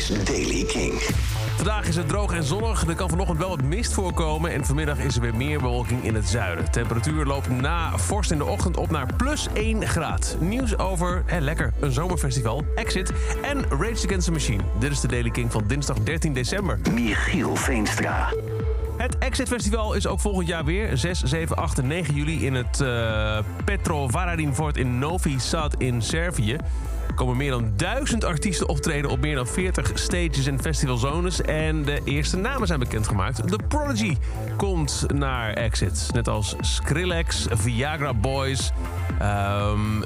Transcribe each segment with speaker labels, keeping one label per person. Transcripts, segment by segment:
Speaker 1: is Daily King.
Speaker 2: Vandaag is het droog en zonnig. Er kan vanochtend wel wat mist voorkomen. En vanmiddag is er weer meer bewolking in het zuiden. Temperatuur loopt na vorst in de ochtend op naar plus 1 graad. Nieuws over, hè, lekker, een zomerfestival, Exit en Rage Against the Machine. Dit is de Daily King van dinsdag 13 december.
Speaker 1: Michiel Veenstra.
Speaker 2: Het Exit Festival is ook volgend jaar weer. 6, 7, 8 en 9 juli in het uh, Petro in Novi Sad in Servië. Er komen meer dan duizend artiesten optreden op meer dan 40 stages en festivalzones. En de eerste namen zijn bekendgemaakt. The Prodigy komt naar Exit. Net als Skrillex, Viagra Boys, um,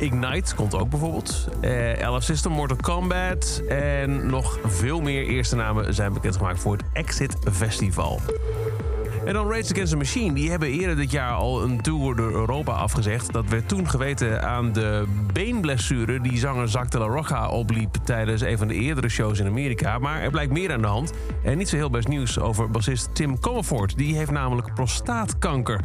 Speaker 2: Ignite komt ook bijvoorbeeld. Uh, Elf System, Mortal Kombat en nog veel meer eerste namen zijn bekendgemaakt voor het Exit Festival. En dan Rage Against the Machine. Die hebben eerder dit jaar al een tour door Europa afgezegd. Dat werd toen geweten aan de beenblessure die zanger Zack de la Rocha opliep tijdens een van de eerdere shows in Amerika. Maar er blijkt meer aan de hand. En niet zo heel best nieuws over bassist Tim Comerford. Die heeft namelijk prostaatkanker.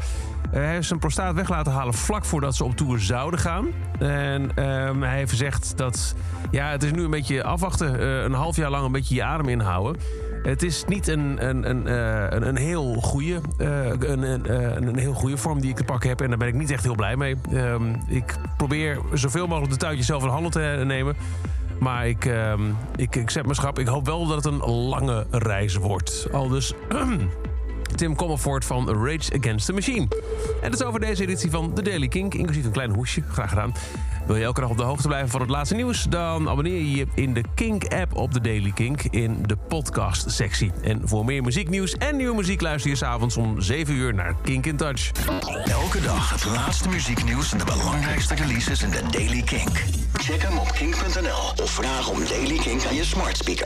Speaker 2: Hij heeft zijn prostaat weg laten halen vlak voordat ze op tour zouden gaan. En um, hij heeft gezegd dat ja, het is nu een beetje afwachten. Uh, een half jaar lang een beetje je adem inhouden. Het is niet een, een, een, een, een heel goede, uh, een, een, een, heel goede vorm die ik te pakken heb. En daar ben ik niet echt heel blij mee. Um, ik probeer zoveel mogelijk de touwtjes zelf in handen te nemen. Maar ik, um, ik, ik zet mijn schap. Ik hoop wel dat het een lange reis wordt. Al dus... Tim Commerford van Rage Against the Machine. En dat is over deze editie van The Daily Kink, inclusief een klein hoesje. Graag gedaan. Wil je elke dag op de hoogte blijven van het laatste nieuws? Dan abonneer je je in de Kink-app op The Daily Kink in de podcast-sectie. En voor meer muzieknieuws en nieuwe muziek luister je s'avonds om 7 uur naar Kink in Touch.
Speaker 1: Elke dag het laatste muzieknieuws en de belangrijkste releases in de Daily Kink. Check hem op kink.nl of vraag om Daily Kink aan je smart speaker.